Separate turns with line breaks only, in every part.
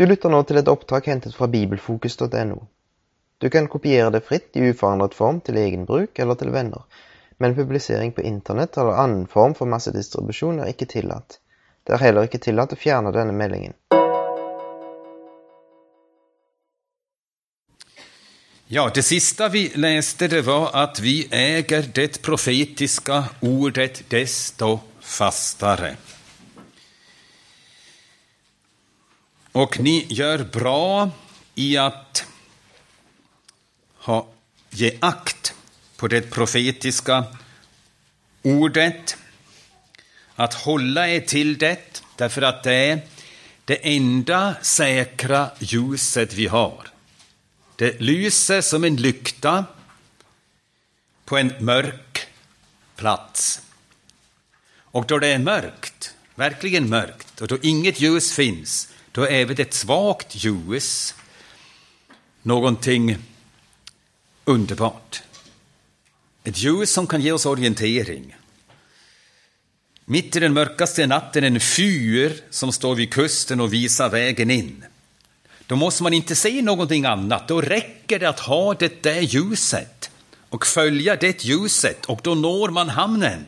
Du lytter nå til et opptak hentet fra bibelfokus.no. Du kan kopiere det fritt i uforandret form til egen bruk eller til venner, men publisering på internett eller annen form for massedistribusjon er ikke tillatt. Det er heller ikke tillatt å fjerne denne meldingen.
Ja, det sista vi läste det var att vi äger det profetiska ordet desto fastare. Och ni gör bra i att ha, ge akt på det profetiska ordet, att hålla er till det, därför att det är det enda säkra ljuset vi har. Det lyser som en lykta på en mörk plats. Och då det är mörkt, verkligen mörkt, och då inget ljus finns, då är även ett svagt ljus någonting underbart. Ett ljus som kan ge oss orientering. Mitt i den mörkaste natten en fyr som står vid kusten och visar vägen in. Då måste man inte se någonting annat, då räcker det att ha det där ljuset och följa det ljuset och då når man hamnen.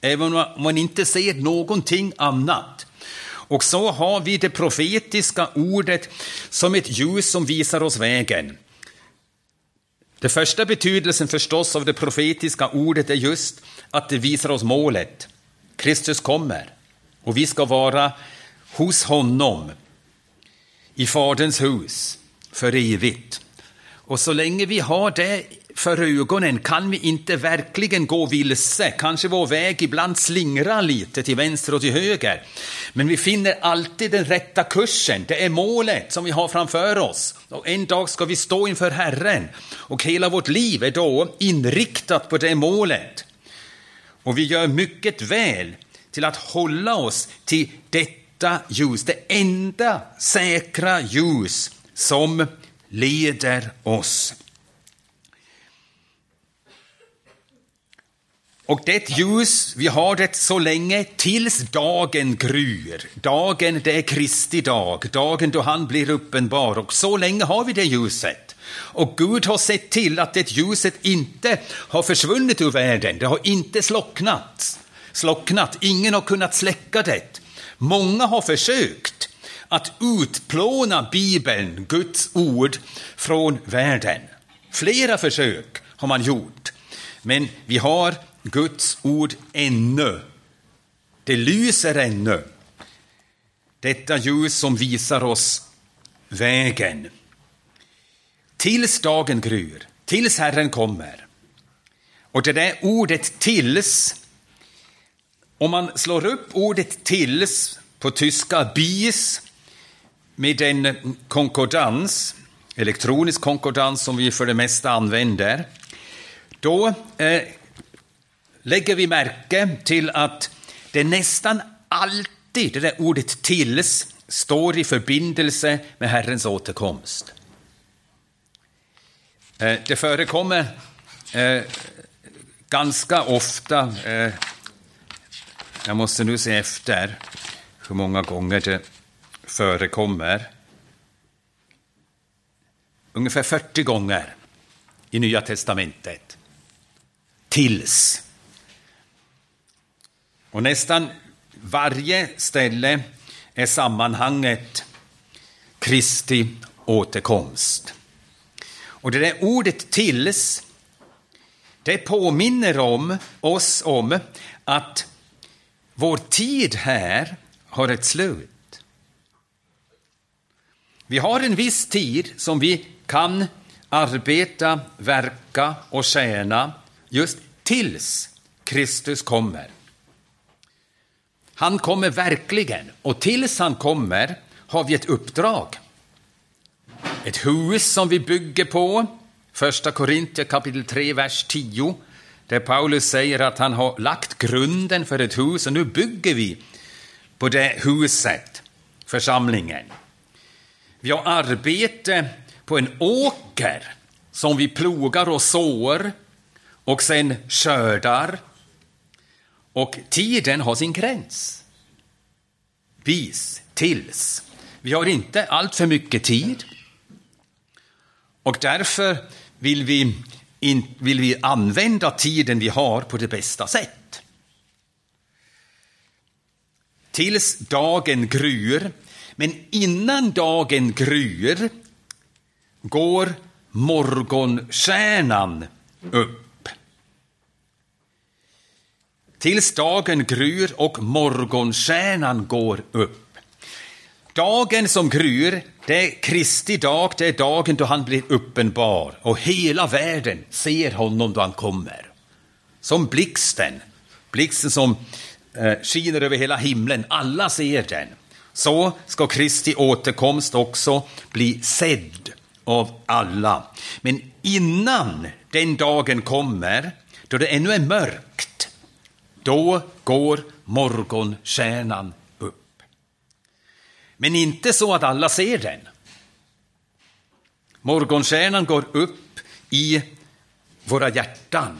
Även om man inte ser någonting annat. Och så har vi det profetiska ordet som ett ljus som visar oss vägen. Den första betydelsen förstås av det profetiska ordet är just att det visar oss målet. Kristus kommer och vi ska vara hos honom i Faderns hus för evigt. Och så länge vi har det för ögonen kan vi inte verkligen gå vilse. Kanske vår väg ibland slingrar lite till vänster och till höger. Men vi finner alltid den rätta kursen. Det är målet som vi har framför oss. Och en dag ska vi stå inför Herren. Och hela vårt liv är då inriktat på det målet. Och vi gör mycket väl till att hålla oss till detta ljus. Det enda säkra ljus som leder oss. Och det ljus, vi har det så länge tills dagen gryr. Dagen, det är Kristi dag, dagen då han blir uppenbar. Och så länge har vi det ljuset. Och Gud har sett till att det ljuset inte har försvunnit ur världen. Det har inte slocknat. slocknat. Ingen har kunnat släcka det. Många har försökt att utplåna Bibeln, Guds ord, från världen. Flera försök har man gjort. Men vi har Guds ord ännu. Det lyser ännu. Detta ljus som visar oss vägen. Tills dagen gryr, tills Herren kommer. Och det där ordet tills, om man slår upp ordet tills på tyska bis med en konkordans, elektronisk konkordans som vi för det mesta använder, då eh, lägger vi märke till att det nästan alltid, det där ordet tills, står i förbindelse med Herrens återkomst. Eh, det förekommer eh, ganska ofta, eh, jag måste nu se efter hur många gånger det förekommer. Ungefär 40 gånger i Nya testamentet. Tills. Och nästan varje ställe är sammanhanget Kristi återkomst. Och det där ordet tills, det påminner om oss om att vår tid här har ett slut. Vi har en viss tid som vi kan arbeta, verka och tjäna just tills Kristus kommer. Han kommer verkligen, och tills han kommer har vi ett uppdrag. Ett hus som vi bygger på, första Korinther kapitel 3, vers 10, där Paulus säger att han har lagt grunden för ett hus och nu bygger vi på det huset, församlingen. Vi har arbete på en åker som vi plogar och sår och sen skördar och tiden har sin gräns. Vis tills. Vi har inte allt för mycket tid. Och därför vill vi, in, vill vi använda tiden vi har på det bästa sätt. Tills dagen gryr. Men innan dagen gryr går morgonstjärnan upp. Tills dagen gryr och morgonstjärnan går upp. Dagen som gryr, det är Kristi dag, det är dagen då han blir uppenbar och hela världen ser honom då han kommer. Som blixten, blixten som eh, skiner över hela himlen, alla ser den. Så ska Kristi återkomst också bli sedd av alla. Men innan den dagen kommer, då det ännu är mörkt, då går morgonstjärnan upp. men inte så att alla ser den. Morgonstjärnan går upp i våra hjärtan,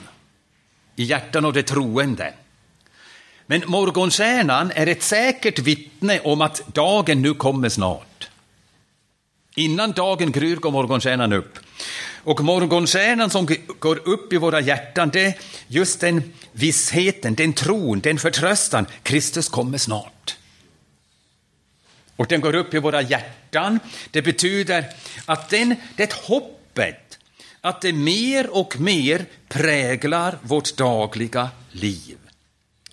i hjärtan av de troende. Men morgonstjärnan är ett säkert vittne om att dagen nu kommer snart. Innan dagen gryr går morgonstjärnan upp. Och morgonstjärnan som går upp i våra hjärtan, det är just den vissheten, den tron, den förtröstan. Kristus kommer snart och den går upp i våra hjärtan. Det betyder att den, det hoppet, att det mer och mer präglar vårt dagliga liv.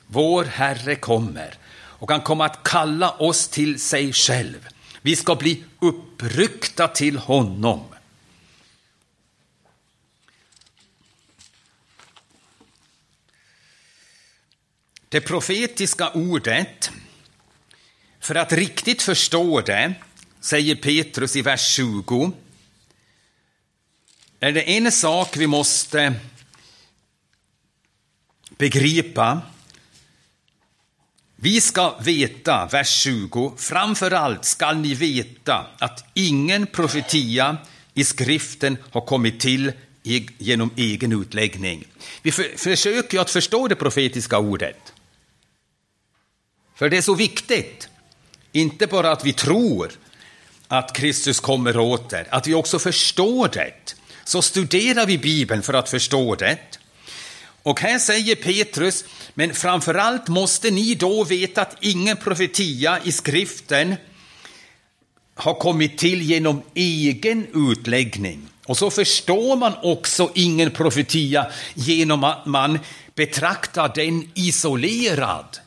Vår Herre kommer och han kommer att kalla oss till sig själv. Vi ska bli uppryckta till honom. Det profetiska ordet för att riktigt förstå det, säger Petrus i vers 20, är det en sak vi måste begripa. Vi ska veta, vers 20, framför allt skall ni veta att ingen profetia i skriften har kommit till genom egen utläggning. Vi för, försöker att förstå det profetiska ordet. För det är så viktigt. Inte bara att vi tror att Kristus kommer åter, att vi också förstår det. Så studerar vi Bibeln för att förstå det. Och här säger Petrus, men framförallt måste ni då veta att ingen profetia i skriften har kommit till genom egen utläggning. Och så förstår man också ingen profetia genom att man betraktar den isolerad.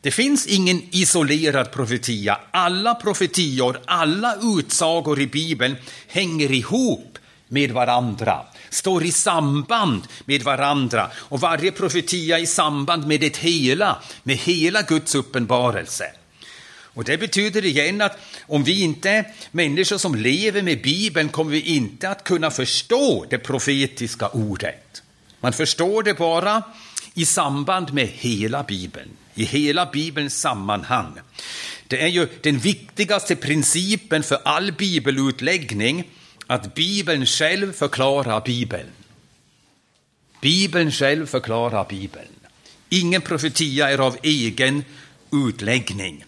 Det finns ingen isolerad profetia. Alla profetior, alla utsagor i Bibeln hänger ihop med varandra, står i samband med varandra och varje profetia i samband med det hela, med hela Guds uppenbarelse. Och Det betyder igen att om vi inte är människor som lever med Bibeln kommer vi inte att kunna förstå det profetiska ordet. Man förstår det bara i samband med hela Bibeln i hela Bibelns sammanhang. Det är ju den viktigaste principen för all bibelutläggning, att Bibeln själv förklarar Bibeln. Bibeln själv förklarar Bibeln. Ingen profetia är av egen utläggning.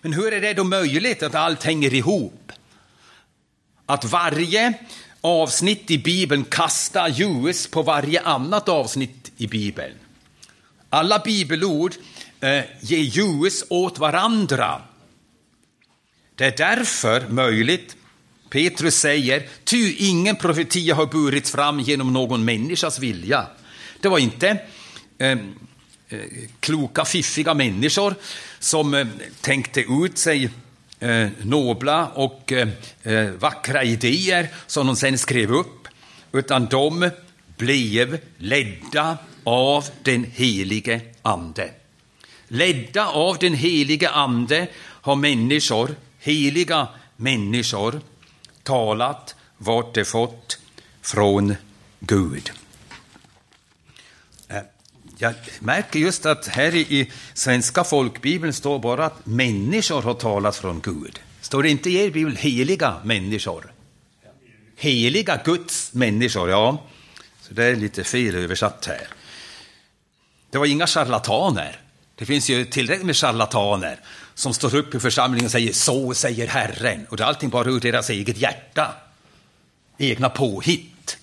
Men hur är det då möjligt att allt hänger ihop? Att varje avsnitt i Bibeln kastar ljus på varje annat avsnitt i Bibeln. Alla bibelord eh, ger ljus åt varandra. Det är därför möjligt, Petrus säger, ty ingen profetia har burits fram genom någon människas vilja. Det var inte eh, eh kloka, fiffiga människor som eh, tänkte ut sig eh, nobla och eh, eh, vackra idéer som de sen skrev upp, utan de blev ledda av den helige Ande. Ledda av den helige Ande har människor, heliga människor, talat vart de fått från Gud. Eh, jag märker just att här i Svenska folkbibeln står bara att människor har talat från Gud. Står det inte i er bibel heliga människor? Heliga Guds människor, ja. Så det är lite fel översatt här. Det var inga charlataner. Det finns ju tillräckligt med charlataner som står upp i församlingen och säger så säger Herren. Och det är allting bara ur deras eget hjärta. Egna påhitt.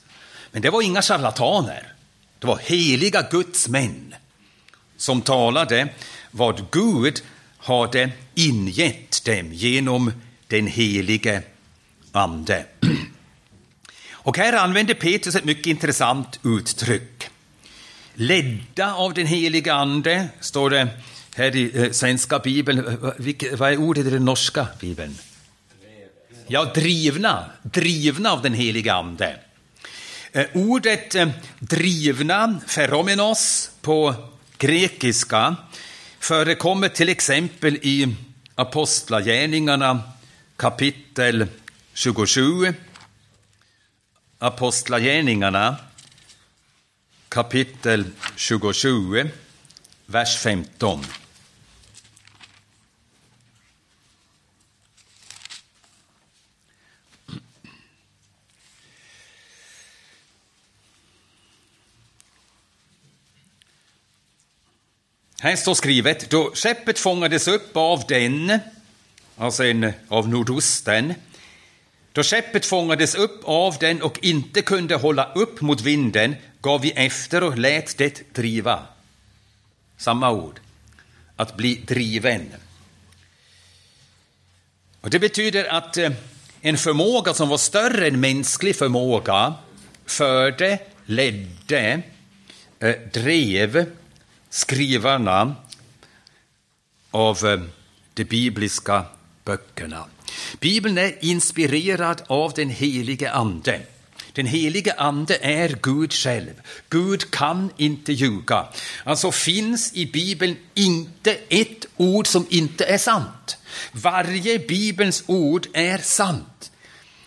Men det var inga charlataner. Det var heliga Guds män som talade vad Gud hade ingett dem genom den helige Ande. Och här använder Petrus ett mycket intressant uttryck. Ledda av den helige Ande, står det här i eh, svenska bibeln. Eh, vad är ordet i den norska bibeln? Ja, drivna, drivna av den helige Ande. Eh, ordet drivna, feromenos, på grekiska förekommer till exempel i Apostlagärningarna kapitel 27. Apostlagärningarna kapitel 27, vers 15. Här står skrivet, då skeppet fångades upp av den, alltså en, av nordosten, då skeppet fångades upp av den och inte kunde hålla upp mot vinden gav vi efter och lät det driva. Samma ord, att bli driven. Och det betyder att eh, en förmåga som var större än mänsklig förmåga förde, ledde, eh, drev skrivarna av eh, de bibliska böckerna. Bibeln är inspirerad av den helige Ande. Den helige Ande är Gud själv. Gud kan inte ljuga. Alltså finns i Bibeln inte ett ord som inte är sant. Varje Bibelns ord är sant.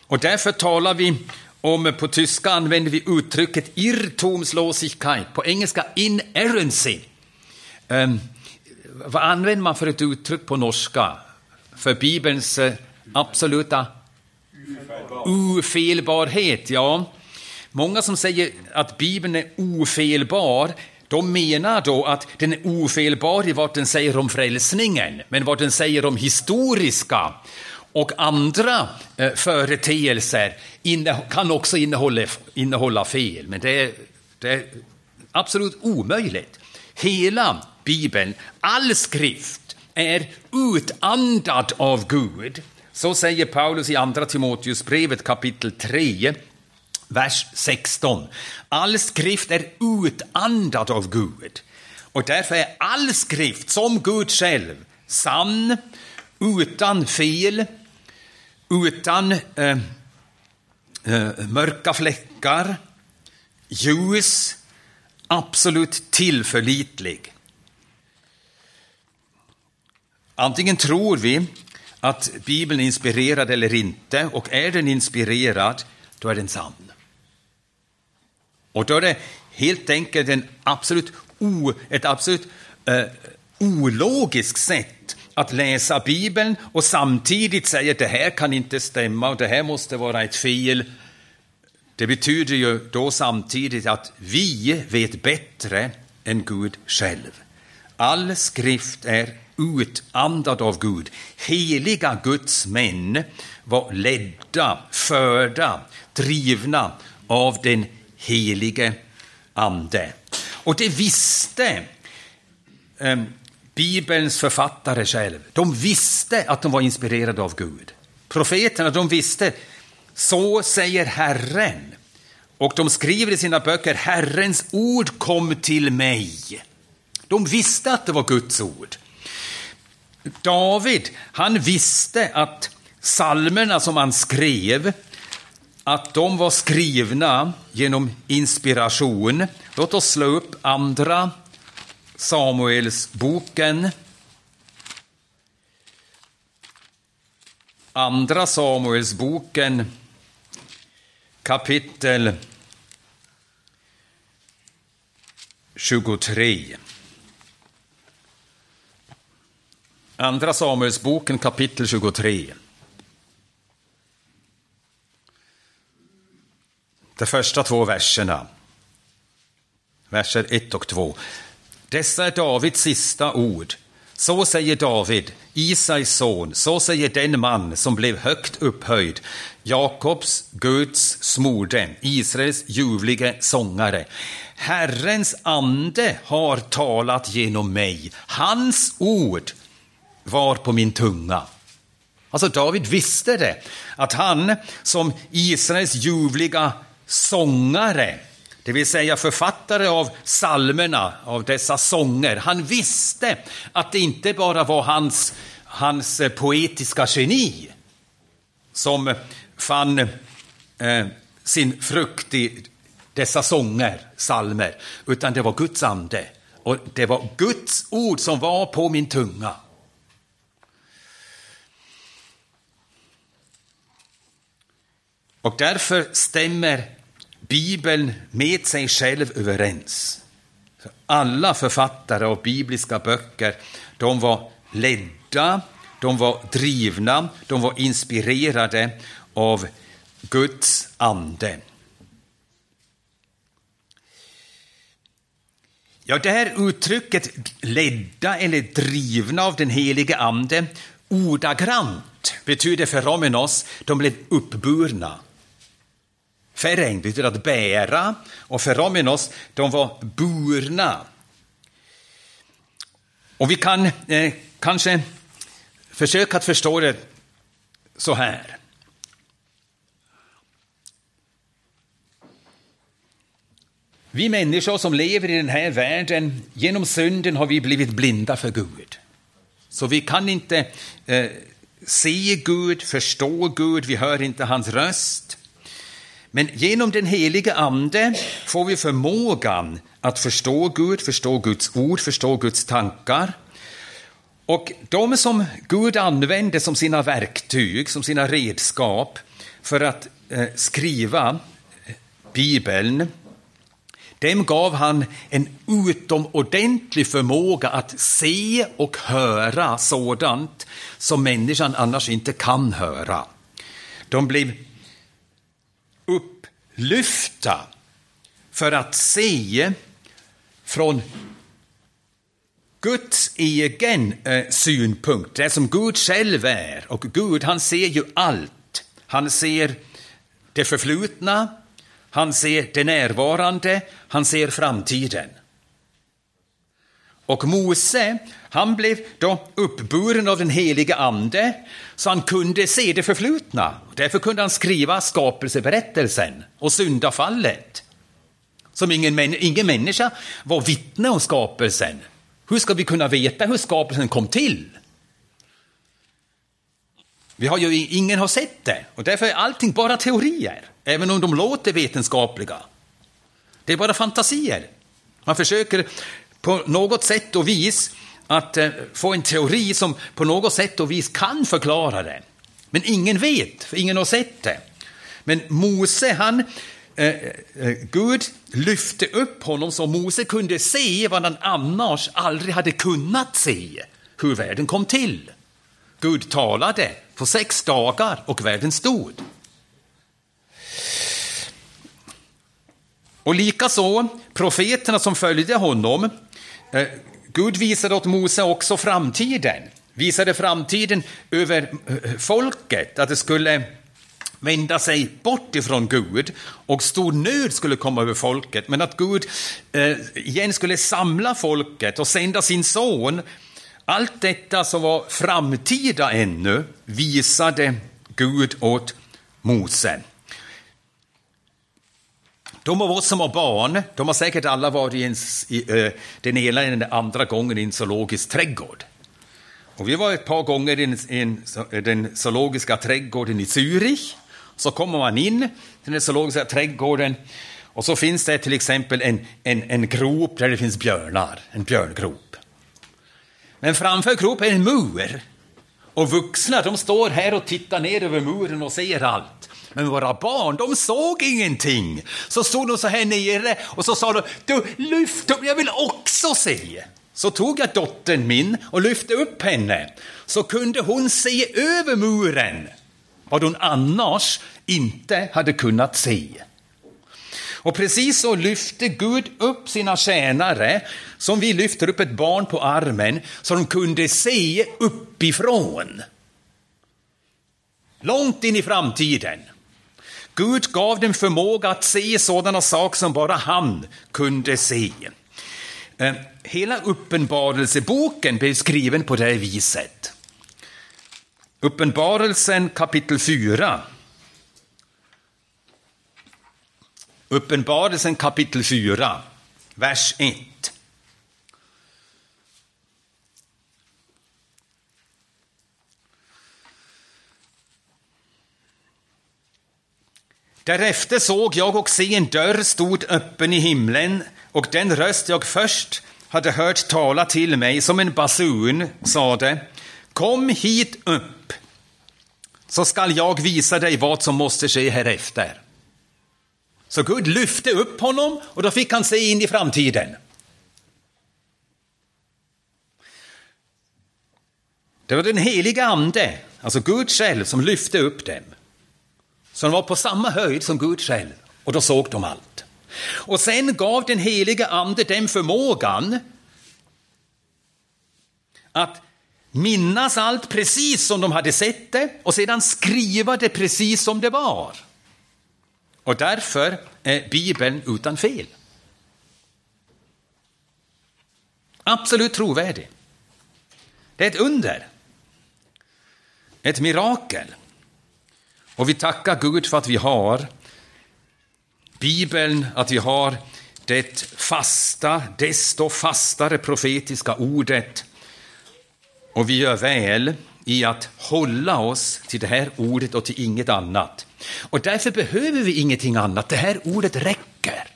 Och därför talar vi om, på tyska använder vi uttrycket Irrtumslosigkeit, på engelska inerrancy. Um, vad använder man för ett uttryck på norska? För Bibelns uh, absoluta ofelbarhet. Ja, många som säger att Bibeln är ofelbar, de menar då att den är ofelbar i vad den säger om frälsningen, men vad den säger om historiska och andra eh, företeelser kan också innehålla, innehålla fel, men det är, det är absolut omöjligt. Hela Bibeln, all skrift, är utandad av Gud. Så säger Paulus i Andra Timoteusbrevet kapitel 3, vers 16. All skrift är utandad av Gud. Och därför är all skrift, som Gud själv, sann, utan fel, utan eh, eh, mörka fläckar, ljus, absolut tillförlitlig. Antingen tror vi att Bibeln är inspirerad eller inte, och är den inspirerad, då är den sann. Och då är det helt enkelt en absolut o, ett absolut eh, ologiskt sätt att läsa Bibeln och samtidigt säga att det här kan inte stämma och det här måste vara ett fel. Det betyder ju då samtidigt att vi vet bättre än Gud själv. All skrift är utandad av Gud. Heliga Guds män var ledda, förda, drivna av den helige Ande. Och det visste eh, Bibelns författare själv. De visste att de var inspirerade av Gud. Profeterna, de visste, så säger Herren. Och de skriver i sina böcker, Herrens ord kom till mig. De visste att det var Guds ord. David, han visste att salmerna som han skrev, att de var skrivna genom inspiration. Låt oss slå upp andra Samuelsboken. Andra Samuelsboken kapitel 23. Andra Samuelsboken kapitel 23. De första två verserna, verser 1 och 2. Dessa är Davids sista ord Så säger David, Isais son, så säger den man som blev högt upphöjd, Jakobs, Guds smorde, Israels ljuvlige sångare. Herrens ande har talat genom mig, hans ord var på min tunga. Alltså David visste det, att han som Israels ljuvliga sångare, det vill säga författare av salmerna, av dessa sånger, han visste att det inte bara var hans, hans eh, poetiska geni som fann eh, sin frukt i dessa sånger, salmer, utan det var Guds ande. Och det var Guds ord som var på min tunga. Och därför stämmer Bibeln med sig själv överens. Alla författare av bibliska böcker, de var ledda, de var drivna, de var inspirerade av Guds ande. Ja, det här uttrycket ledda eller drivna av den helige ande ordagrant betyder för Romenos, de blev uppburna. Ferein betyder att bära och feromenos, de var burna. Och vi kan eh, kanske försöka att förstå det så här. Vi människor som lever i den här världen, genom synden har vi blivit blinda för Gud. Så vi kan inte eh, se Gud, förstå Gud, vi hör inte hans röst. Men genom den helige Ande får vi förmågan att förstå Gud, förstå Guds ord, förstå Guds tankar. Och de som Gud använder som sina verktyg, som sina redskap för att eh, skriva eh, Bibeln, dem gav han en utomordentlig förmåga att se och höra sådant som människan annars inte kan höra. De blev lyfta för att se från Guds egen synpunkt, det som Gud själv är. Och Gud, han ser ju allt. Han ser det förflutna, han ser det närvarande, han ser framtiden. Och Mose, han blev då uppburen av den heliga ande, så han kunde se det förflutna. Därför kunde han skriva skapelseberättelsen och syndafallet. Som ingen, ingen människa var vittne om skapelsen. Hur ska vi kunna veta hur skapelsen kom till? Vi har ju, ingen har sett det och därför är allting bara teorier, även om de låter vetenskapliga. Det är bara fantasier. Man försöker på något sätt och vis att eh, få en teori som på något sätt och vis kan förklara det. Men ingen vet, för ingen har sett det. Men Mose, han, eh, eh, Gud lyfte upp honom så Mose kunde se vad han annars aldrig hade kunnat se, hur världen kom till. Gud talade på sex dagar och världen stod. Och likaså profeterna som följde honom. Eh, Gud visade åt Mose också framtiden, visade framtiden över eh, folket, att det skulle vända sig bort ifrån Gud och stor nöd skulle komma över folket, men att Gud eh, igen skulle samla folket och sända sin son. Allt detta som var framtida ännu visade Gud åt Mose. De av oss som har barn, de har säkert alla varit i, en, i den ena eller den andra gången i en zoologisk trädgård. Och vi var ett par gånger i en, en, den zoologiska trädgården i Zürich. Så kommer man in till den zoologiska trädgården och så finns det till exempel en, en, en grop där det finns björnar, en björngrop. Men framför gropen är en mur. Och vuxna de står här och tittar ner över muren och ser allt. Men våra barn, de såg ingenting. Så stod de så här nere och så sa de, du lyft upp, jag vill också se. Så tog jag dottern min och lyfte upp henne. Så kunde hon se över muren vad hon annars inte hade kunnat se. Och precis så lyfte Gud upp sina tjänare, som vi lyfter upp ett barn på armen, så de kunde se uppifrån. Långt in i framtiden. Gud gav dem förmåga att se sådana saker som bara han kunde se. Eh, hela Uppenbarelseboken blev skriven på det viset. Uppenbarelsen kapitel 4. Uppenbarelsen kapitel 4, vers 1. Därefter såg jag och se en dörr stod öppen i himlen och den röst jag först hade hört tala till mig som en basun sade Kom hit upp så skall jag visa dig vad som måste ske härefter. Så Gud lyfte upp honom och då fick han se in i framtiden. Det var den heliga ande, alltså Gud själv, som lyfte upp dem. Så de var på samma höjd som Gud själv och då såg de allt. Och sen gav den heliga ande dem förmågan att minnas allt precis som de hade sett det och sedan skriva det precis som det var. Och därför är Bibeln utan fel. Absolut trovärdig. Det är ett under. Ett mirakel. Och vi tackar Gud för att vi har Bibeln, att vi har det fasta, desto fastare profetiska ordet. Och vi gör väl i att hålla oss till det här ordet och till inget annat. Och därför behöver vi ingenting annat. Det här ordet räcker.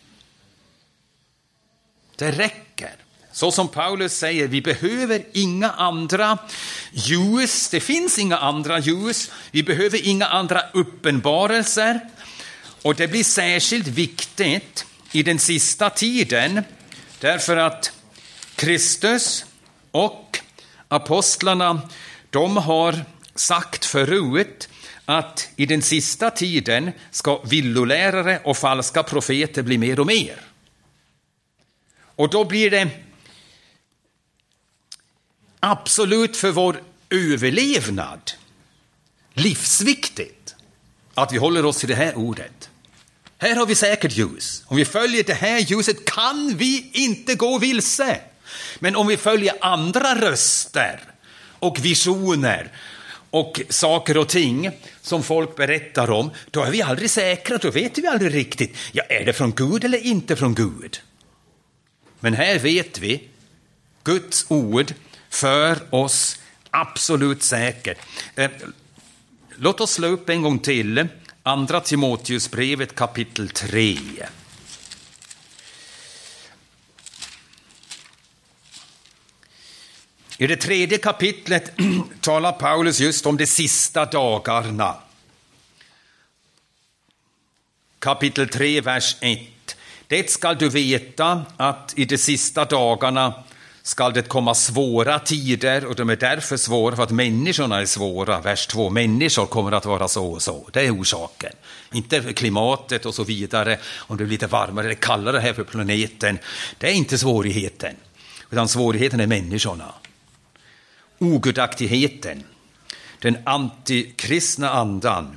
Det räcker. Så som Paulus säger, vi behöver inga andra ljus. Det finns inga andra ljus. Vi behöver inga andra uppenbarelser. Och det blir särskilt viktigt i den sista tiden därför att Kristus och apostlarna, de har sagt förut att i den sista tiden ska villolärare och falska profeter bli mer och mer. Och då blir det absolut för vår överlevnad livsviktigt att vi håller oss till det här ordet. Här har vi säkert ljus. Om vi följer det här ljuset kan vi inte gå vilse. Men om vi följer andra röster och visioner och saker och ting som folk berättar om, då är vi aldrig säkra, då vet vi aldrig riktigt. Ja, är det från Gud eller inte från Gud? Men här vet vi, Guds ord för oss absolut säkert. Eh, låt oss slå upp en gång till, Andra Timoteusbrevet kapitel 3. I det tredje kapitlet talar Paulus just om de sista dagarna. Kapitel 3, vers 1. Det skall du veta att i de sista dagarna skall det komma svåra tider och de är därför svåra för att människorna är svåra. Vers 2. Människor kommer att vara så och så. Det är orsaken. Inte klimatet och så vidare, om det blir lite varmare eller kallare här på planeten. Det är inte svårigheten, utan svårigheten är människorna ogudaktigheten, den antikristna andan,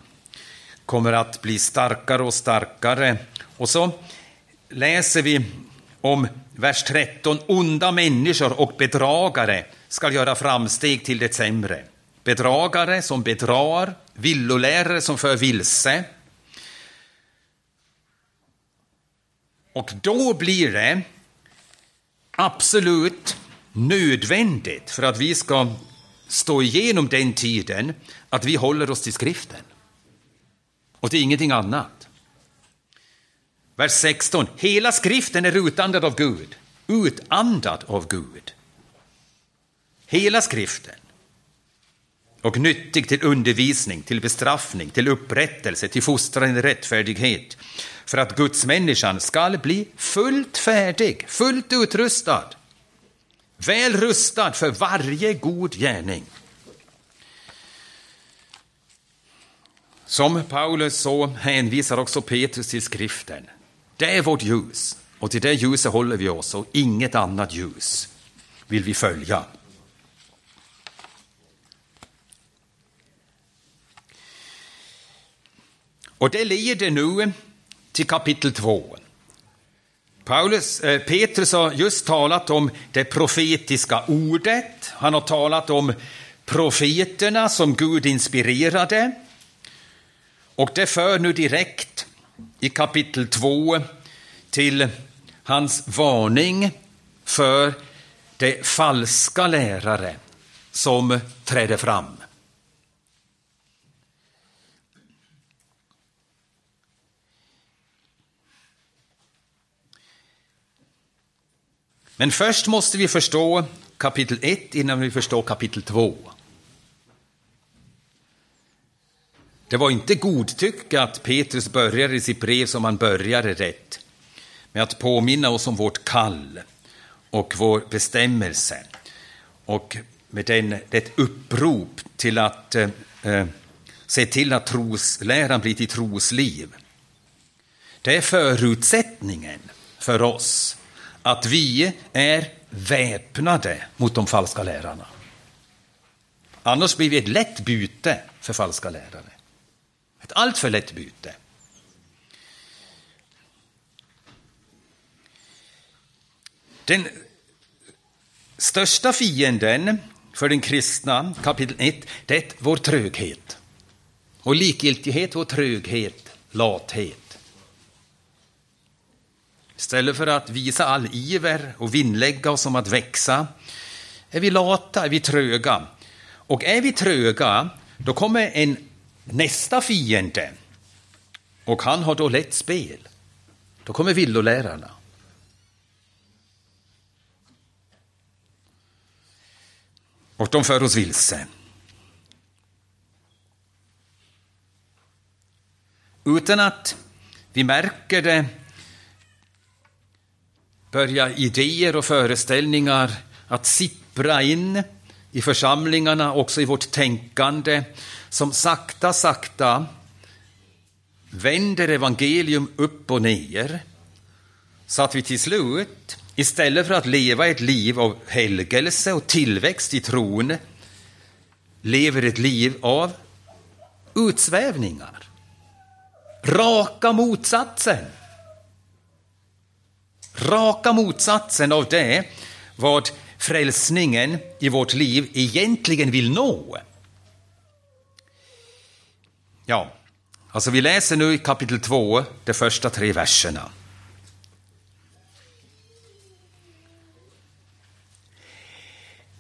kommer att bli starkare och starkare. Och så läser vi om vers 13. Onda människor och bedragare ska göra framsteg till det sämre. Bedragare som bedrar, villolärare som för vilse. Och då blir det absolut nödvändigt för att vi ska stå igenom den tiden att vi håller oss till skriften. Och till ingenting annat. Vers 16. Hela skriften är utandad av Gud. Utandad av Gud. Hela skriften. Och nyttig till undervisning, till bestraffning, till upprättelse, till fostran i rättfärdighet. För att Guds människan skall bli fullt färdig, fullt utrustad Väl rustad för varje god gärning. Som Paulus så hänvisar också Petrus till skriften. Det är vårt ljus. Och till det ljuset håller vi oss och inget annat ljus vill vi följa. Och det leder nu till kapitel 2. Paulus, eh, Petrus har just talat om det profetiska ordet. Han har talat om profeterna som Gud inspirerade. Och det för nu direkt i kapitel 2 till hans varning för de falska lärare som träder fram. Men först måste vi förstå kapitel 1 innan vi förstår kapitel 2. Det var inte godtycke att Petrus började sitt brev som han började rätt, med att påminna oss om vårt kall och vår bestämmelse och med den, ett upprop till att eh, eh, se till att trosläran blir till trosliv. Det är förutsättningen för oss att vi är väpnade mot de falska lärarna. Annars blir vi ett lätt byte för falska lärare. Ett alltför lätt byte. Den största fienden för den kristna, kapitel 1, det är vår tröghet. Och likgiltighet, vår tröghet, lathet. Istället för att visa all iver och vinnlägga oss om att växa, är vi lata, är vi tröga. Och är vi tröga, då kommer en nästa fiende. Och han har då lätt spel. Då kommer villolärarna. Och de för oss vilse. Utan att vi märker det börjar idéer och föreställningar att sippra in i församlingarna, också i vårt tänkande, som sakta, sakta vänder evangelium upp och ner, så att vi till slut, istället för att leva ett liv av helgelse och tillväxt i tron, lever ett liv av utsvävningar. Raka motsatsen. Raka motsatsen av det vad frälsningen i vårt liv egentligen vill nå. Ja, alltså vi läser nu i kapitel 2, de första tre verserna.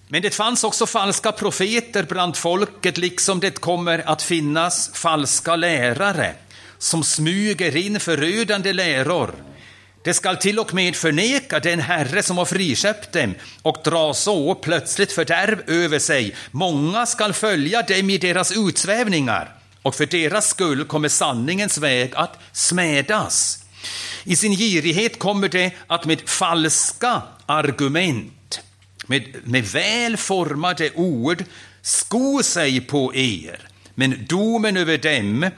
Men det fanns också falska profeter bland folket, liksom det kommer att finnas falska lärare som smyger in förödande läror. Det skall till och med förneka den Herre som har friköpt dem och dra så plötsligt fördärv över sig. Många skall följa dem i deras utsvävningar och för deras skull kommer sanningens väg att smädas. I sin girighet kommer det att med falska argument, med, med väl formade ord, sko sig på er. Men domen över dem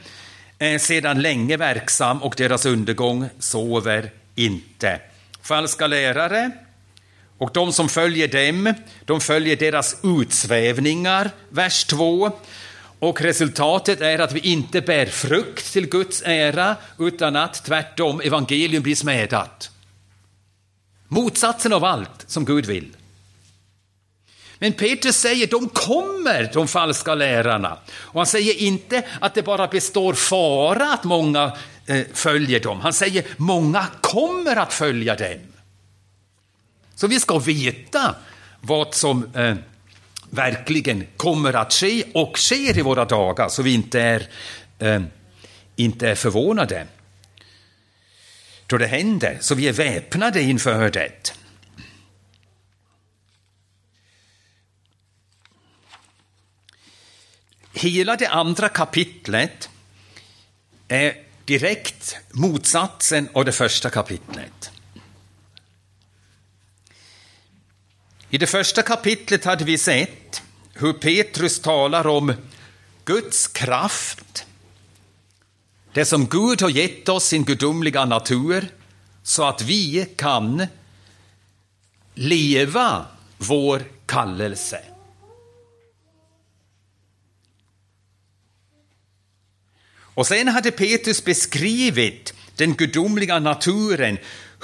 är sedan länge verksam och deras undergång sover inte. Falska lärare och de som följer dem, de följer deras utsvävningar, vers 2. Och resultatet är att vi inte bär frukt till Guds ära, utan att tvärtom evangelium blir smädat. Motsatsen av allt som Gud vill. Men Petrus säger de kommer, de falska lärarna. Och han säger inte att det bara består fara att många Eh, följer dem. Han säger många kommer att följa dem. Så vi ska veta vad som eh, verkligen kommer att ske och sker i våra dagar så vi inte är, eh, inte är förvånade då det händer, så vi är väpnade inför det. Hela det andra kapitlet är direkt motsatsen av det första kapitlet. I det första kapitlet hade vi sett hur Petrus talar om Guds kraft, det som Gud har gett oss, sin gudomliga natur, så att vi kan leva vår kallelse. Och sen hade Petrus beskrivit den gudomliga naturen,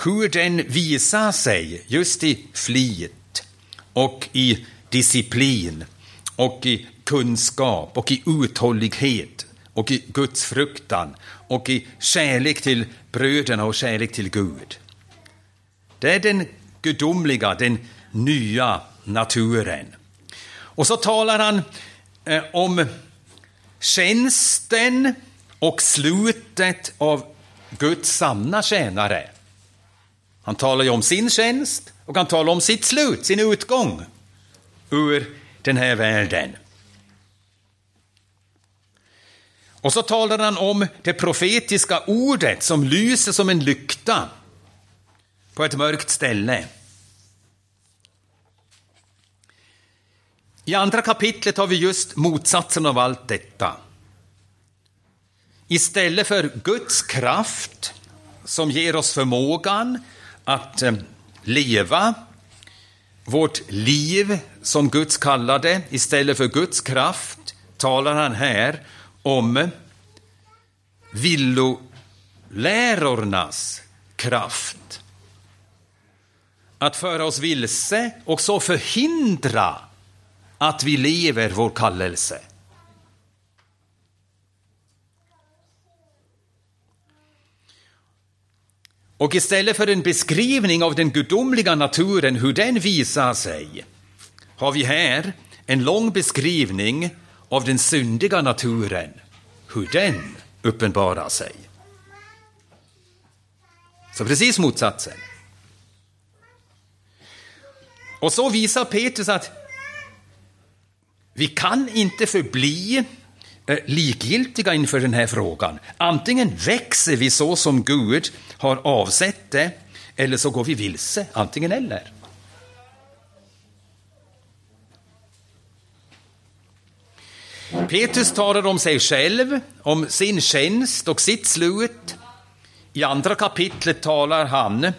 hur den visar sig just i flit och i disciplin och i kunskap och i uthållighet och i Guds fruktan och i kärlek till bröderna och kärlek till Gud. Det är den gudomliga, den nya naturen. Och så talar han eh, om tjänsten och slutet av Guds sanna tjänare. Han talar ju om sin tjänst och han talar om sitt slut, sin utgång ur den här världen. Och så talar han om det profetiska ordet som lyser som en lykta på ett mörkt ställe. I andra kapitlet har vi just motsatsen av allt detta. Istället för Guds kraft som ger oss förmågan att eh, leva vårt liv som Guds kallade, istället för Guds kraft talar han här om eh, villolärornas kraft. Att föra oss vilse och så förhindra att vi lever vår kallelse. Och istället för en beskrivning av den gudomliga naturen, hur den visar sig, har vi här en lång beskrivning av den syndiga naturen, hur den uppenbarar sig. Så precis motsatsen. Och så visar Petrus att vi kan inte förbli eh, likgiltiga inför den här frågan. Antingen växer vi så som Gud har avsett det, eller så går vi vilse, antingen eller. Petrus talar om sig själv, om sin tjänst och sitt slut. I andra kapitlet talar han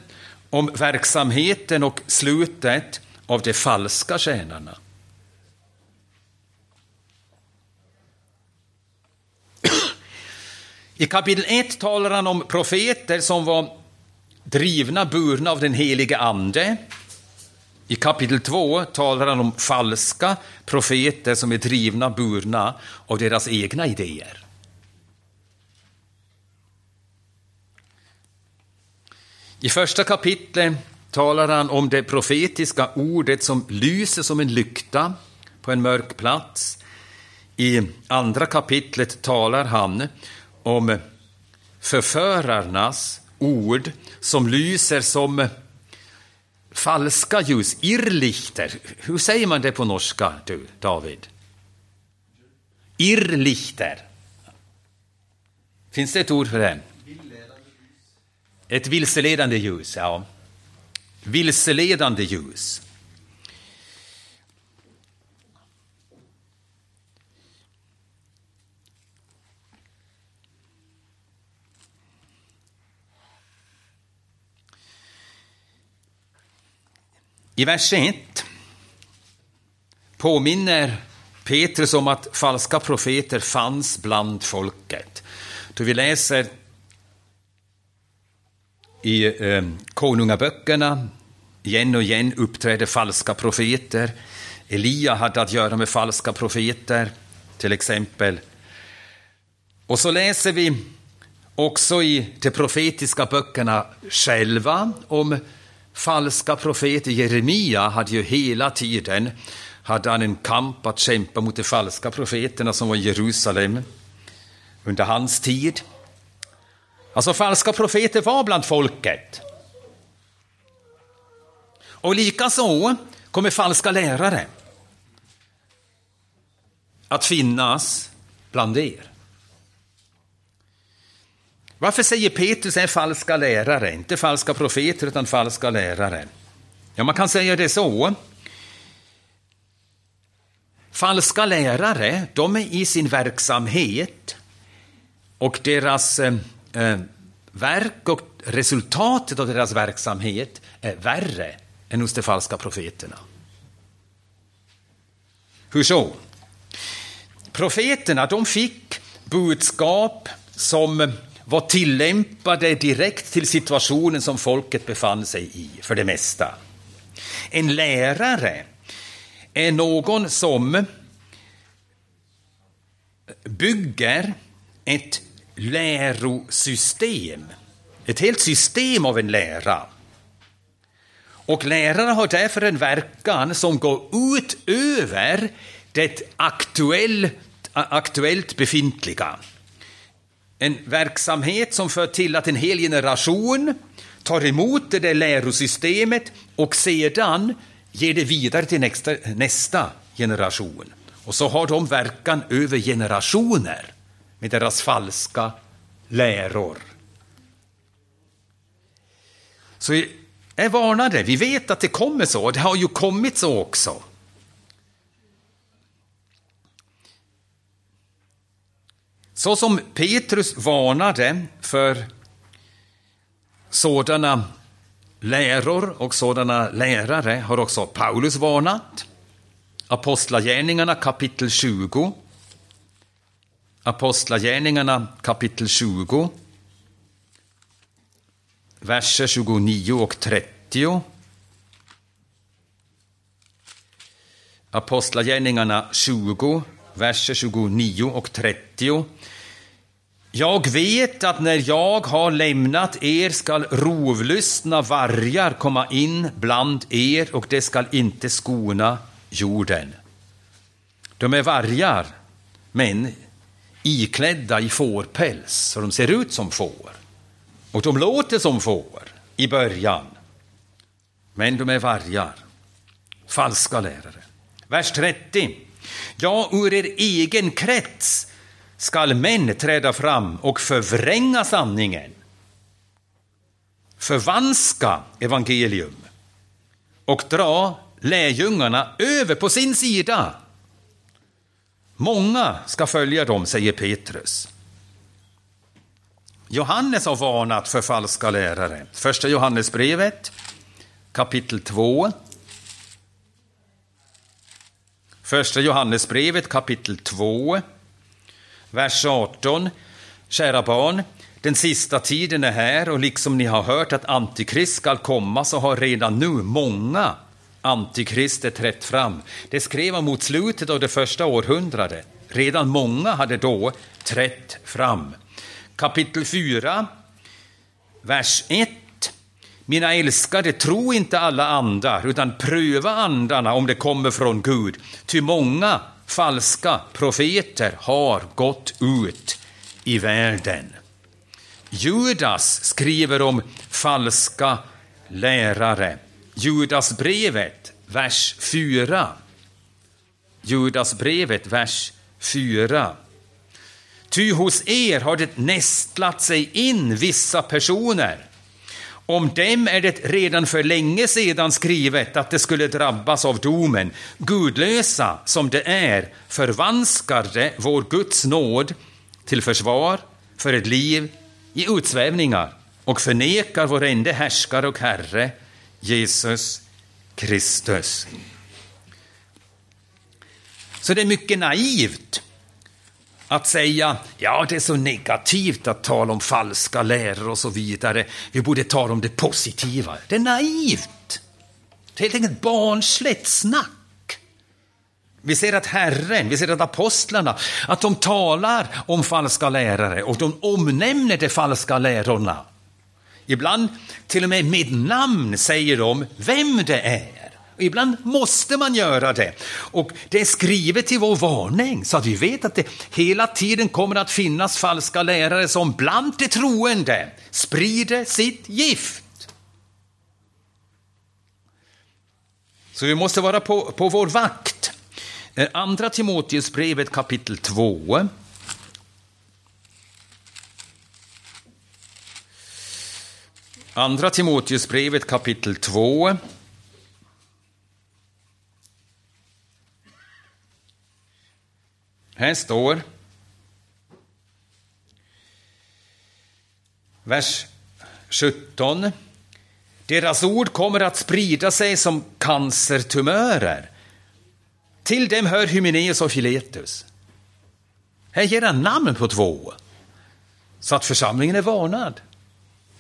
om verksamheten och slutet av de falska tjänarna. I kapitel 1 talar han om profeter som var drivna, burna av den helige Ande. I kapitel 2 talar han om falska profeter som är drivna, burna av deras egna idéer. I första kapitlet talar han om det profetiska ordet som lyser som en lykta på en mörk plats. I andra kapitlet talar han om förförarnas ord som lyser som falska ljus, irrlichter. Hur säger man det på norska, du, David? Irrlichter. Finns det ett ord för det? Ett vilseledande ljus, ja. Vilseledande ljus. I vers 1 påminner Petrus om att falska profeter fanns bland folket. Då vi läser i eh, konungaböckerna igen och igen uppträder falska profeter. Elia hade att göra med falska profeter, till exempel. Och så läser vi också i de profetiska böckerna själva om falska profeter. Jeremia hade ju hela tiden hade han en kamp att kämpa mot de falska profeterna som var i Jerusalem under hans tid. Alltså falska profeter var bland folket. Och likaså kommer falska lärare att finnas bland er. Varför säger Petrus är falska lärare? Inte falska profeter, utan falska lärare. Ja, man kan säga det så. Falska lärare, de är i sin verksamhet och deras eh, eh verk och resultatet av deras verksamhet är värre än hos de falska profeterna. Hur så? Profeterna de fick budskap som var tillämpade direkt till situationen som folket befann sig i, för det mesta. En lärare är någon som bygger ett lärosystem, ett helt system av en lära. Och lärare har därför en verkan som går ut över det aktuellt, aktuellt befintliga. En verksamhet som för till att en hel generation tar emot det där lärosystemet och sedan ger det vidare till nästa, nästa generation. Och så har de verkan över generationer med deras falska läror. Så jag varnade, vi vet att det kommer så, och det har ju kommit så också. Så som Petrus varnade för sådana läror och sådana lärare har också Paulus varnat. Apostlagärningarna kapitel 20. Apostlagärningarna kapitel 20. Verser 29 och 30. Apostlagärningarna 20, verser 29 och 30. Jag vet att när jag har lämnat er skall rovlystna vargar komma in bland er och det skall inte skona jorden. De är vargar, men iklädda i fårpäls, så de ser ut som får. Och de låter som får i början. Men de är vargar, falska lärare. Vers 30. Ja, ur er egen krets skall män träda fram och förvränga sanningen, förvanska evangelium och dra lärjungarna över på sin sida. Många ska följa dem, säger Petrus. Johannes har varnat för falska lärare. Första Johannesbrevet, kapitel 2. Första Johannesbrevet, kapitel 2, vers 18. Kära barn, den sista tiden är här och liksom ni har hört att Antikrist skall komma så har redan nu många antikrister trätt fram. Det skrev han mot slutet av det första århundradet. Redan många hade då trätt fram. Kapitel 4, vers 1. Mina älskade, tro inte alla andar, utan pröva andarna om det kommer från Gud. Ty många falska profeter har gått ut i världen. Judas skriver om falska lärare. Judasbrevet, vers 4. Judasbrevet, vers 4. Ty hos er har det nästlat sig in vissa personer. Om dem är det redan för länge sedan skrivet att de skulle drabbas av domen. Gudlösa som det är förvanskar det vår Guds nåd till försvar för ett liv i utsvävningar och förnekar vår ende härskare och Herre, Jesus Kristus. Så det är mycket naivt att säga ja, det är så negativt att tala om falska läror och så vidare. Vi borde tala om det positiva. Det är naivt. Det är helt enkelt barnsligt snack. Vi ser att Herren, vi ser att apostlarna, att de talar om falska lärare och de omnämner de falska lärorna. Ibland till och med med namn säger de vem det är. Ibland måste man göra det. Och det är skrivet till vår varning så att vi vet att det hela tiden kommer att finnas falska lärare som bland de troende sprider sitt gift. Så vi måste vara på, på vår vakt. Eh, Andra Timoteusbrevet kapitel 2. Andra Timoteusbrevet kapitel 2. Här står vers 17. Deras ord kommer att sprida sig som cancertumörer. Till dem hör Hymeneus och Filetus. Här ger han namn på två, så att församlingen är varnad.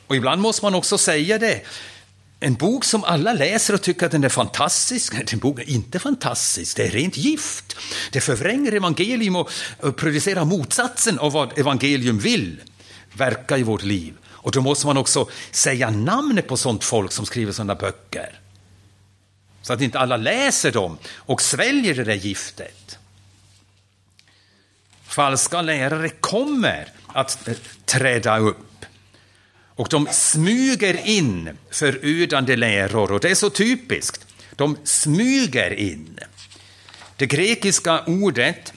Och ibland måste man också säga det. En bok som alla läser och tycker att den är fantastisk, den boken är inte fantastisk, det är rent gift. Det förvränger evangelium och, producerar motsatsen av vad evangelium vill verka i vårt liv. Och då måste man också säga namnet på sånt folk som skriver sådana böcker. Så att inte alla läser dem och sväljer det där giftet. Falska lärare kommer att eh, träda upp. Och de smyger in förödande läror, och det är så typiskt. De smyger in. Det grekiska ordet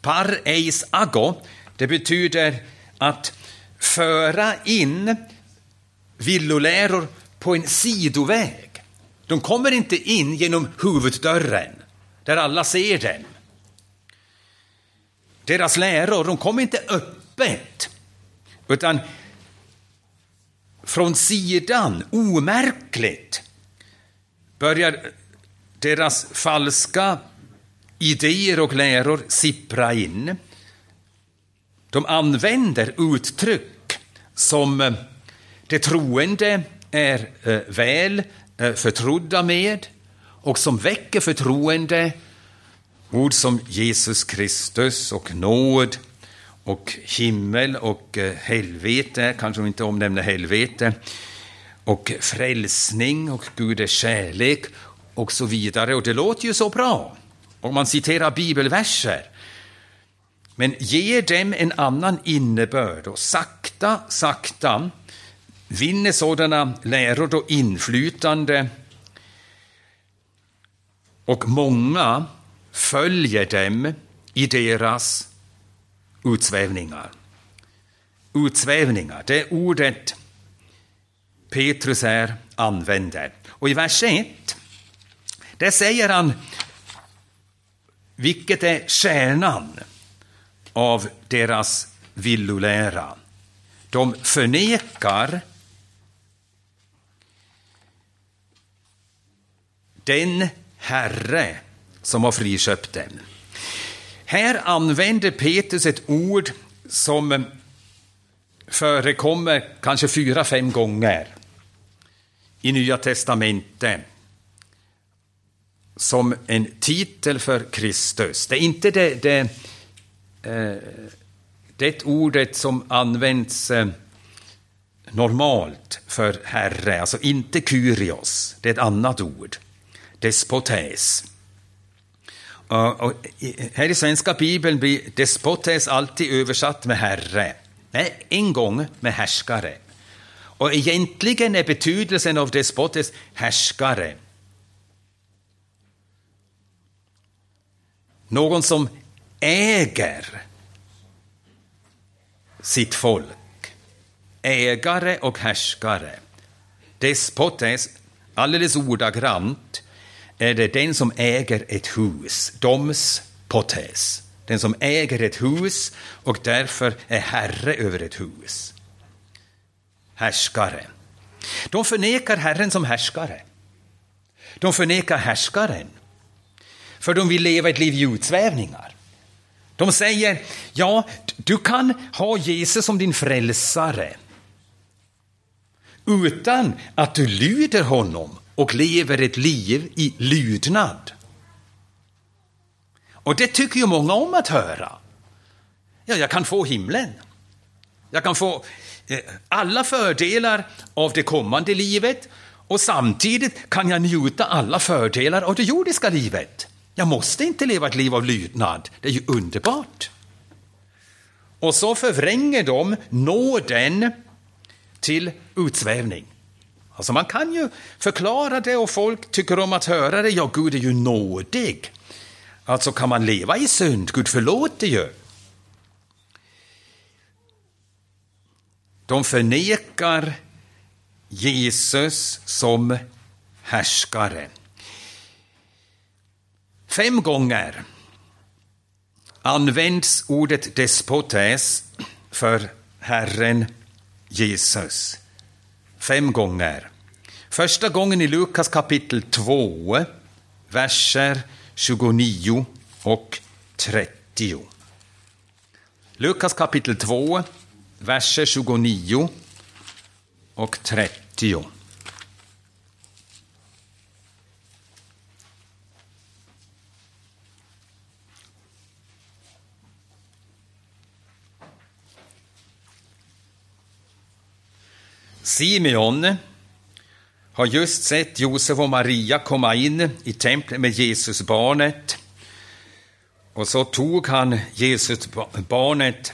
par eis ago, det betyder att föra in villoläror på en sidoväg. De kommer inte in genom huvuddörren, där alla ser dem. Deras läror, de kommer inte öppet, utan från sidan, omärkligt, börjar deras falska idéer och läror sippra in. De använder uttryck som eh, det troende är eh, väl eh, förtrodda med och som väcker förtroende. Ord som Jesus Kristus och nåd och himmel och eh, helvete, kanske de inte omnämner helvete, och frälsning och Gud är kärlek och så vidare. Och det låter ju så bra. Om man citerar bibelverser men ger dem en annan innebörd och sakta, sakta vinner sådana läror då inflytande och många följer dem i deras utsvävningar. Utsvävningar, det är ordet Petrus här använder. Och i vers 1, där säger han vilket är kärnan av deras villolära. De förnekar den Herre som har friköpt dem. Här använder Petrus ett ord som förekommer kanske fyra, fem gånger i Nya testamentet som en titel för Kristus. Det är inte det, det eh, det ordet som används eh, normalt för herre, alltså inte kyrios, det är ett annat ord, despotes. Och här i svenska bibeln blir despotes alltid översatt med herre. Nej, en gång med härskare. Och egentligen är betydelsen av despotes härskare. Någon som äger sitt folk. Ägare och härskare. Despotes, alldeles ordagrant, är det den som äger ett hus. Doms potes. Den som äger ett hus och därför är herre över ett hus. Härskare. De förnekar Herren som härskare. De förnekar härskaren, för de vill leva ett liv i utsvävningar. De säger, ja, du kan ha Jesus som din frälsare utan att du lyder honom och lever ett liv i lydnad. Och det tycker ju många om att höra. Ja, jag kan få himlen. Jag kan få eh, alla fördelar av det kommande livet och samtidigt kan jag njuta alla fördelar av det jordiska livet. Jag måste inte leva ett liv av lydnad. Det är ju underbart. Och så förvränger de nåden till utsvävning. Alltså man kan ju förklara det och folk tycker om att höra det. Ja, Gud är ju nådig. Alltså kan man leva i synd? Gud förlåter ju. De förnekar Jesus som härskare. Fem gånger används ordet despotes för Herren Jesus. Fem gånger. Första gången i Lukas kapitel 2, verser 29 och 30. Lukas kapitel 2, verser 29 och 30. Simeon har just sett Josef och Maria komma in i templet med Jesusbarnet. Och så tog han Jesusbarnet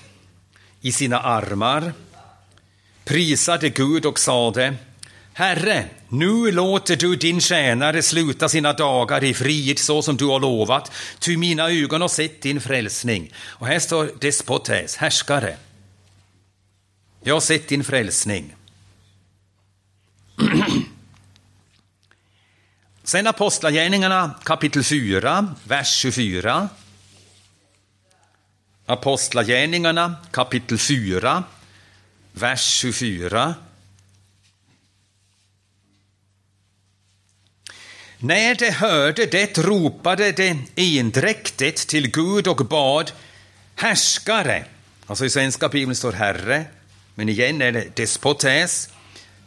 i sina armar, prisade Gud och sade Herre, nu låter du din tjänare sluta sina dagar i frid så som du har lovat, ty mina ögon har sett din frälsning. Och här står despotes, härskare. Jag har sett din frälsning. Sen Apostlagärningarna kapitel 4, vers 24. Apostlagärningarna kapitel 4, vers 24. När de hörde det ropade de endräktigt till Gud och bad härskare. Alltså i svenska bibeln står herre, men igen är det despotes.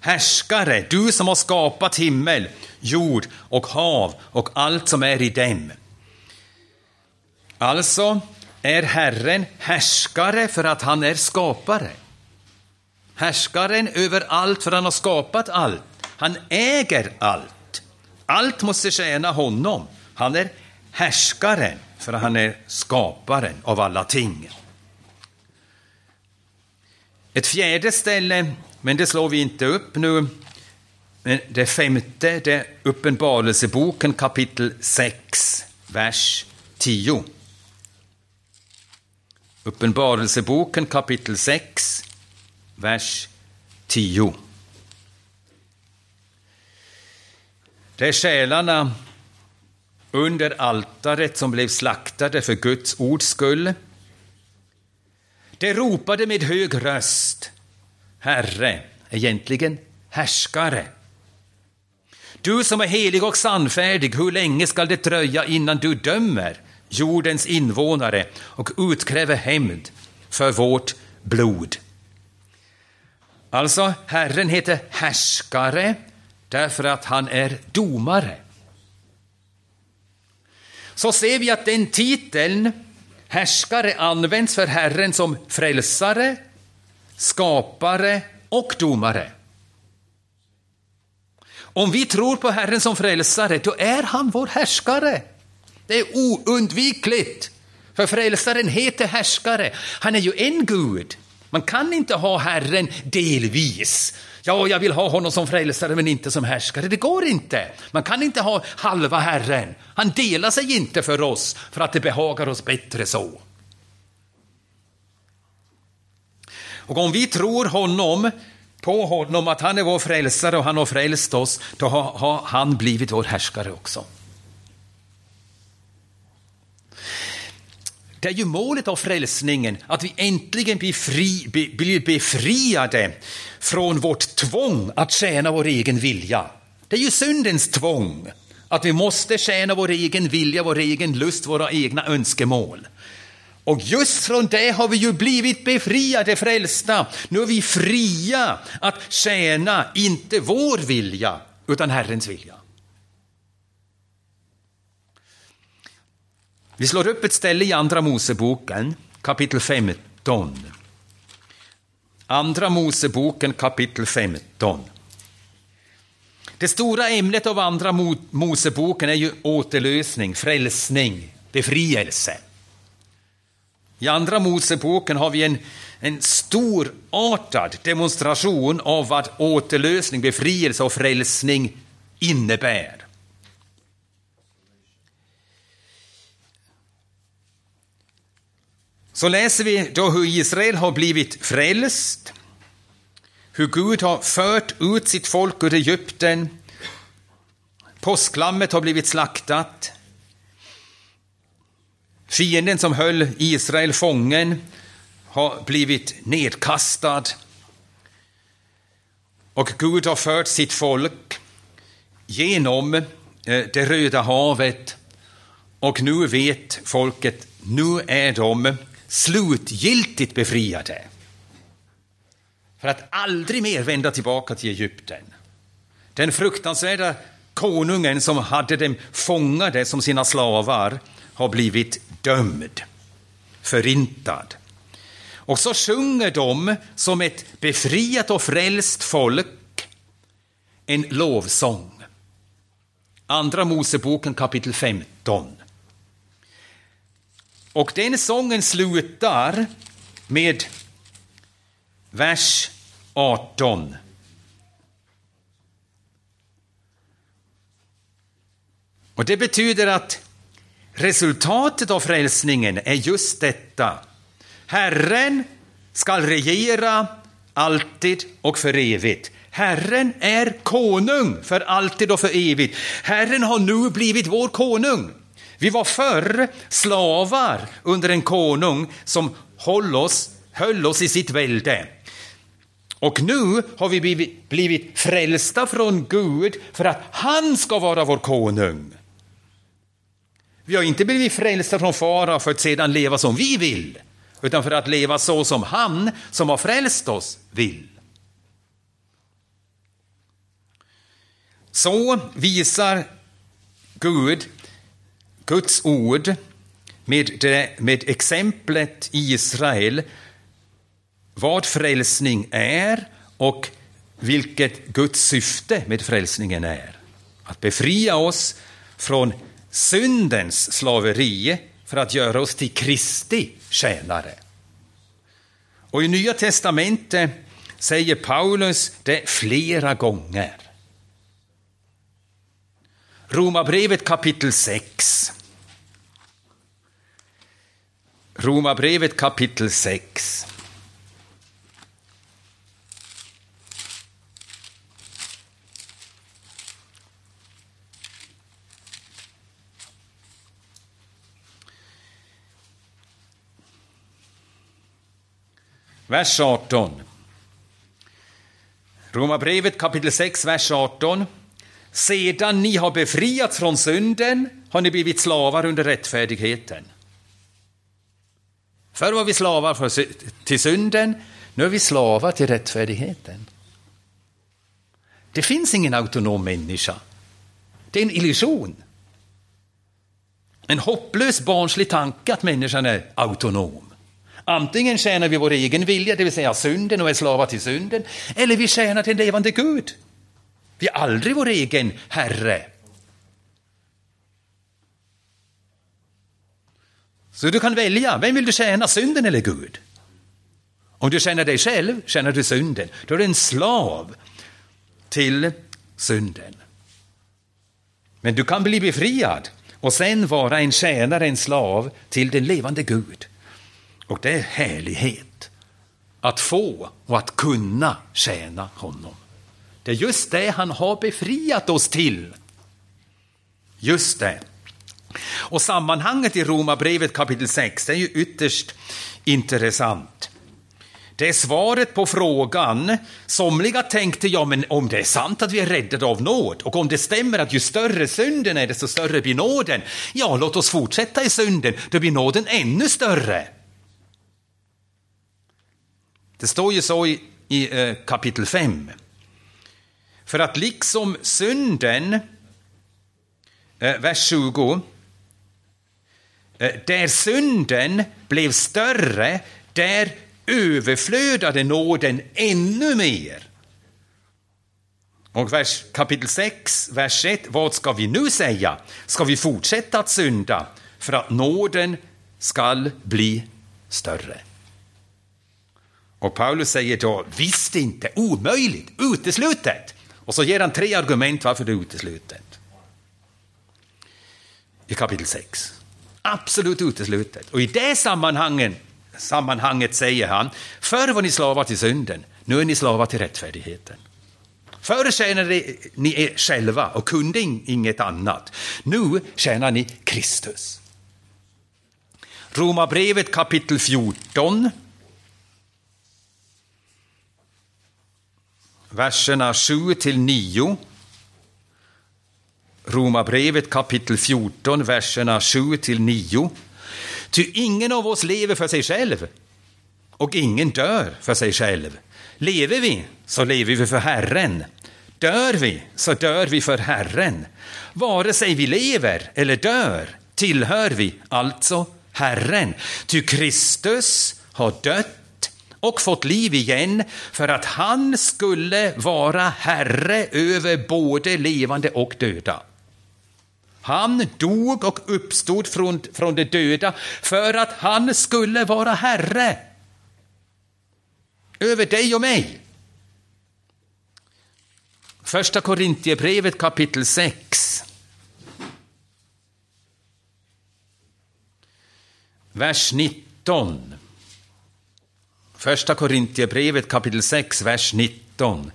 Härskare, du som har skapat himmel, jord och hav och allt som är i dem. Alltså är Herren härskare för att han är skapare. Härskaren över allt för han har skapat allt. Han äger allt. Allt måste tjäna honom. Han är härskaren för att han är skaparen av alla ting. Ett fjärde ställe, men det slår vi inte upp nu, men det femte, det är Uppenbarelseboken kapitel 6, vers 10. Uppenbarelseboken kapitel 6, vers 10. Det är själarna under altaret som blev slaktade för Guds ords skull. De ropade med hög röst, Herre, egentligen härskare. Du som är helig och sannfärdig, hur länge skall det dröja innan du dömer jordens invånare och utkräver hämnd för vårt blod? Alltså, Herren heter härskare därför att han är domare. Så ser vi att den titeln, härskare, används för Herren som frälsare, skapare och domare. Om vi tror på Herren som frälsare, då är han vår härskare. Det är oundvikligt. För frälsaren heter härskare. Han är ju en Gud. Man kan inte ha Herren delvis. Ja, jag vill ha honom som frälsare men inte som härskare. Det går inte. Man kan inte ha halva Herren. Han delar sig inte för oss för att det behagar oss bättre så. Och om vi tror honom på honom att han är vår frälsare och han har frälst oss, då har, han blivit vår härskare också. Det är ju målet av frälsningen, att vi äntligen blir, fri, blir befriade från vårt tvång att tjäna vår egen vilja. Det är ju syndens tvång, att vi måste tjäna vår egen vilja, vår egen lust, våra egna önskemål. Och just från det har vi ju blivit befriade, frälsta. Nu är vi fria att tjäna, inte vår vilja, utan Herrens vilja. Vi slår upp ett ställe i Andra Moseboken, kapitel 15. Andra Moseboken, kapitel 15. Det stora ämnet av Andra Moseboken är ju återlösning, frälsning, befrielse. I Andra Moseboken har vi en, en storartad demonstration av vad återlösning, befrielse och frälsning innebär. Så läser vi då hur Israel har blivit frälst, hur Gud har fört ut sitt folk ur Egypten, påsklammet har blivit slaktat, Fienden som höll Israel fången har blivit nedkastad. Och Gud har fört sitt folk genom eh, det Röda havet och nu vet folket, nu är de slutgiltigt befriade. För att aldrig mer vända tillbaka till Egypten. Den fruktansvärda konungen som hade dem fångade som sina slavar har blivit dömd, förintad. Och så sjunger de som ett befriat och frälst folk en lovsång. Andra Moseboken kapitel 15. Och den sången slutar med vers 18. Och det betyder att resultatet av frälsningen är just detta. Herren skall regera alltid och för evigt. Herren är konung för alltid och för evigt. Herren har nu blivit vår konung. Vi var förr slavar under en konung som höll oss, höll oss i sitt välde. Och nu har vi blivit, blivit frälsta från Gud för att han ska vara vår konung. Vi har inte blivit frälsta från fara för att sedan leva som vi vill, utan för att leva så som han som har frälst oss vill. Så visar Gud, Guds ord, med, det, med exemplet Israel, vad frälsning är och vilket Guds syfte med frälsningen är. Att befria oss från syndens slaveri för att göra oss till Kristi tjänare. Och i Nya testamentet säger Paulus det flera gånger. Romarbrevet kapitel 6. Romarbrevet kapitel 6. Vers 18. Romarbrevet kapitel 6, vers 18. Sedan ni har befriats från synden har ni blivit slavar under rättfärdigheten. Förr var vi slavar för, till synden, nu är vi slavar till rättfärdigheten. Det finns ingen autonom människa. Det är en illusion. En hopplös barnslig tanke att människan är autonom. Antingen tjänar vi vår egen vilja, det vill säga synden och är slavar till synden, eller vi tjänar till en levande Gud. Vi är aldrig vår egen herre. Så du kan välja, vem vill du tjäna, synden eller Gud? Om du tjänar dig själv, tjänar du synden. Då är du en slav till synden. Men du kan bli befriad och sen vara en tjänare, en slav till den levande Gud. Och det är härlighet. Att få och att kunna tjäna honom. Det är just det han har befriat oss till. Just det. Och sammanhanget i Romarbrevet kapitel 6 är ju ytterst intressant. Det är svaret på frågan. Somliga tänkte, ja men om det är sant att vi är räddade av nåd och om det stämmer att ju större synden är, desto större blir nåden. Ja, låt oss fortsätta i synden, då blir nåden ännu större. Det står ju så i, i eh, kapitel 5. För att liksom synden, eh, vers 20, eh, där synden blev större, där överflödade nåden ännu mer. Och vers, kapitel 6, vers 1, vad ska vi nu säga? Ska vi fortsätta att synda för att nåden skall bli större? Och Paulus säger då, visst inte, omöjligt, uteslutet. Och så ger han tre argument varför det är uteslutet. I kapitel 6. Absolut uteslutet. Och i det sammanhanget, sammanhanget säger han, förr var ni slavar till synden, nu är ni slavar till rättfärdigheten. Förr tjänade ni er själva och kunde inget annat. Nu tjänar ni Kristus. Romarbrevet kapitel 14 verserna 7 till 9. Romarbrevet kapitel 14, verserna 7 till 9. Ty ingen av oss lever för sig själv och ingen dör för sig själv. Lever vi, så lever vi för Herren. Dör vi, så dör vi för Herren. Vare sig vi lever eller dör tillhör vi alltså Herren. Ty Kristus har dött och fått liv igen för att han skulle vara Herre över både levande och döda. Han dog och uppstod från, från de döda för att han skulle vara Herre över dig och mig. Första Korintierbrevet kapitel 6. Vers 19. Första Korintierbrevet kapitel 6, vers 19.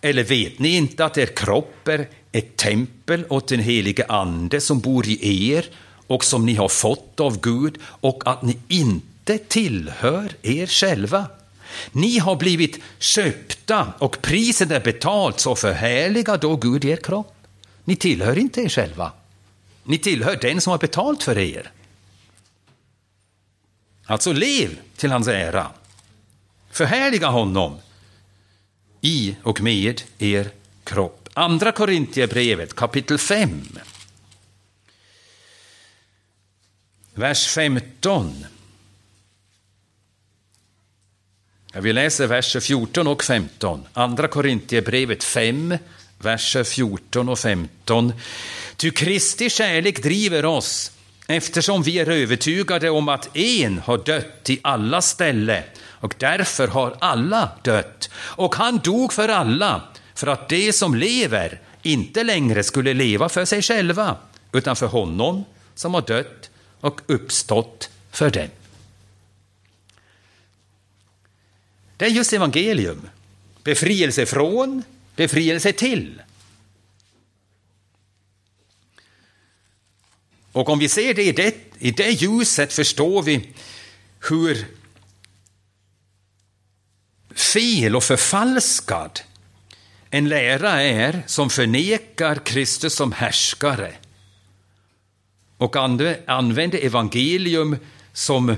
Eller vet ni inte att er kropp är ett tempel åt den helige Ande som bor i er och som ni har fått av Gud och att ni inte tillhör er själva? Ni har blivit köpta och priset är betalt, så förhärliga då Gud er kropp. Ni tillhör inte er själva. Ni tillhör den som har betalt för er. Alltså lev till hans ära. Förhärliga honom i och med er kropp. Andra Korintierbrevet kapitel 5. Vers 15. Vi läser verser 14 och 15. Andra Korintierbrevet 5, verser 14 och 15. Ty Kristi kärlek driver oss eftersom vi är övertygade om att en har dött i alla ställe och därför har alla dött. Och han dog för alla, för att de som lever inte längre skulle leva för sig själva, utan för honom som har dött och uppstått för dem. Det är just evangelium. Befrielse från, befrielse till. Och om vi ser det i det, i det ljuset förstår vi hur fel och förfalskad en lära är som förnekar Kristus som härskare och använder evangelium som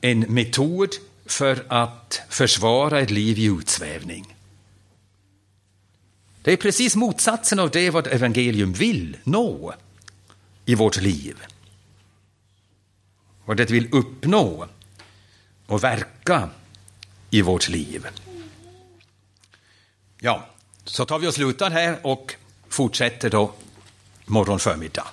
en metod för att försvara ett liv i utsvävning. Det är precis motsatsen av det vad evangelium vill nå i vårt liv. Vad det vill uppnå och verka i vårt liv. Ja, så tar vi och slutar här och fortsätter då morgon förmiddag.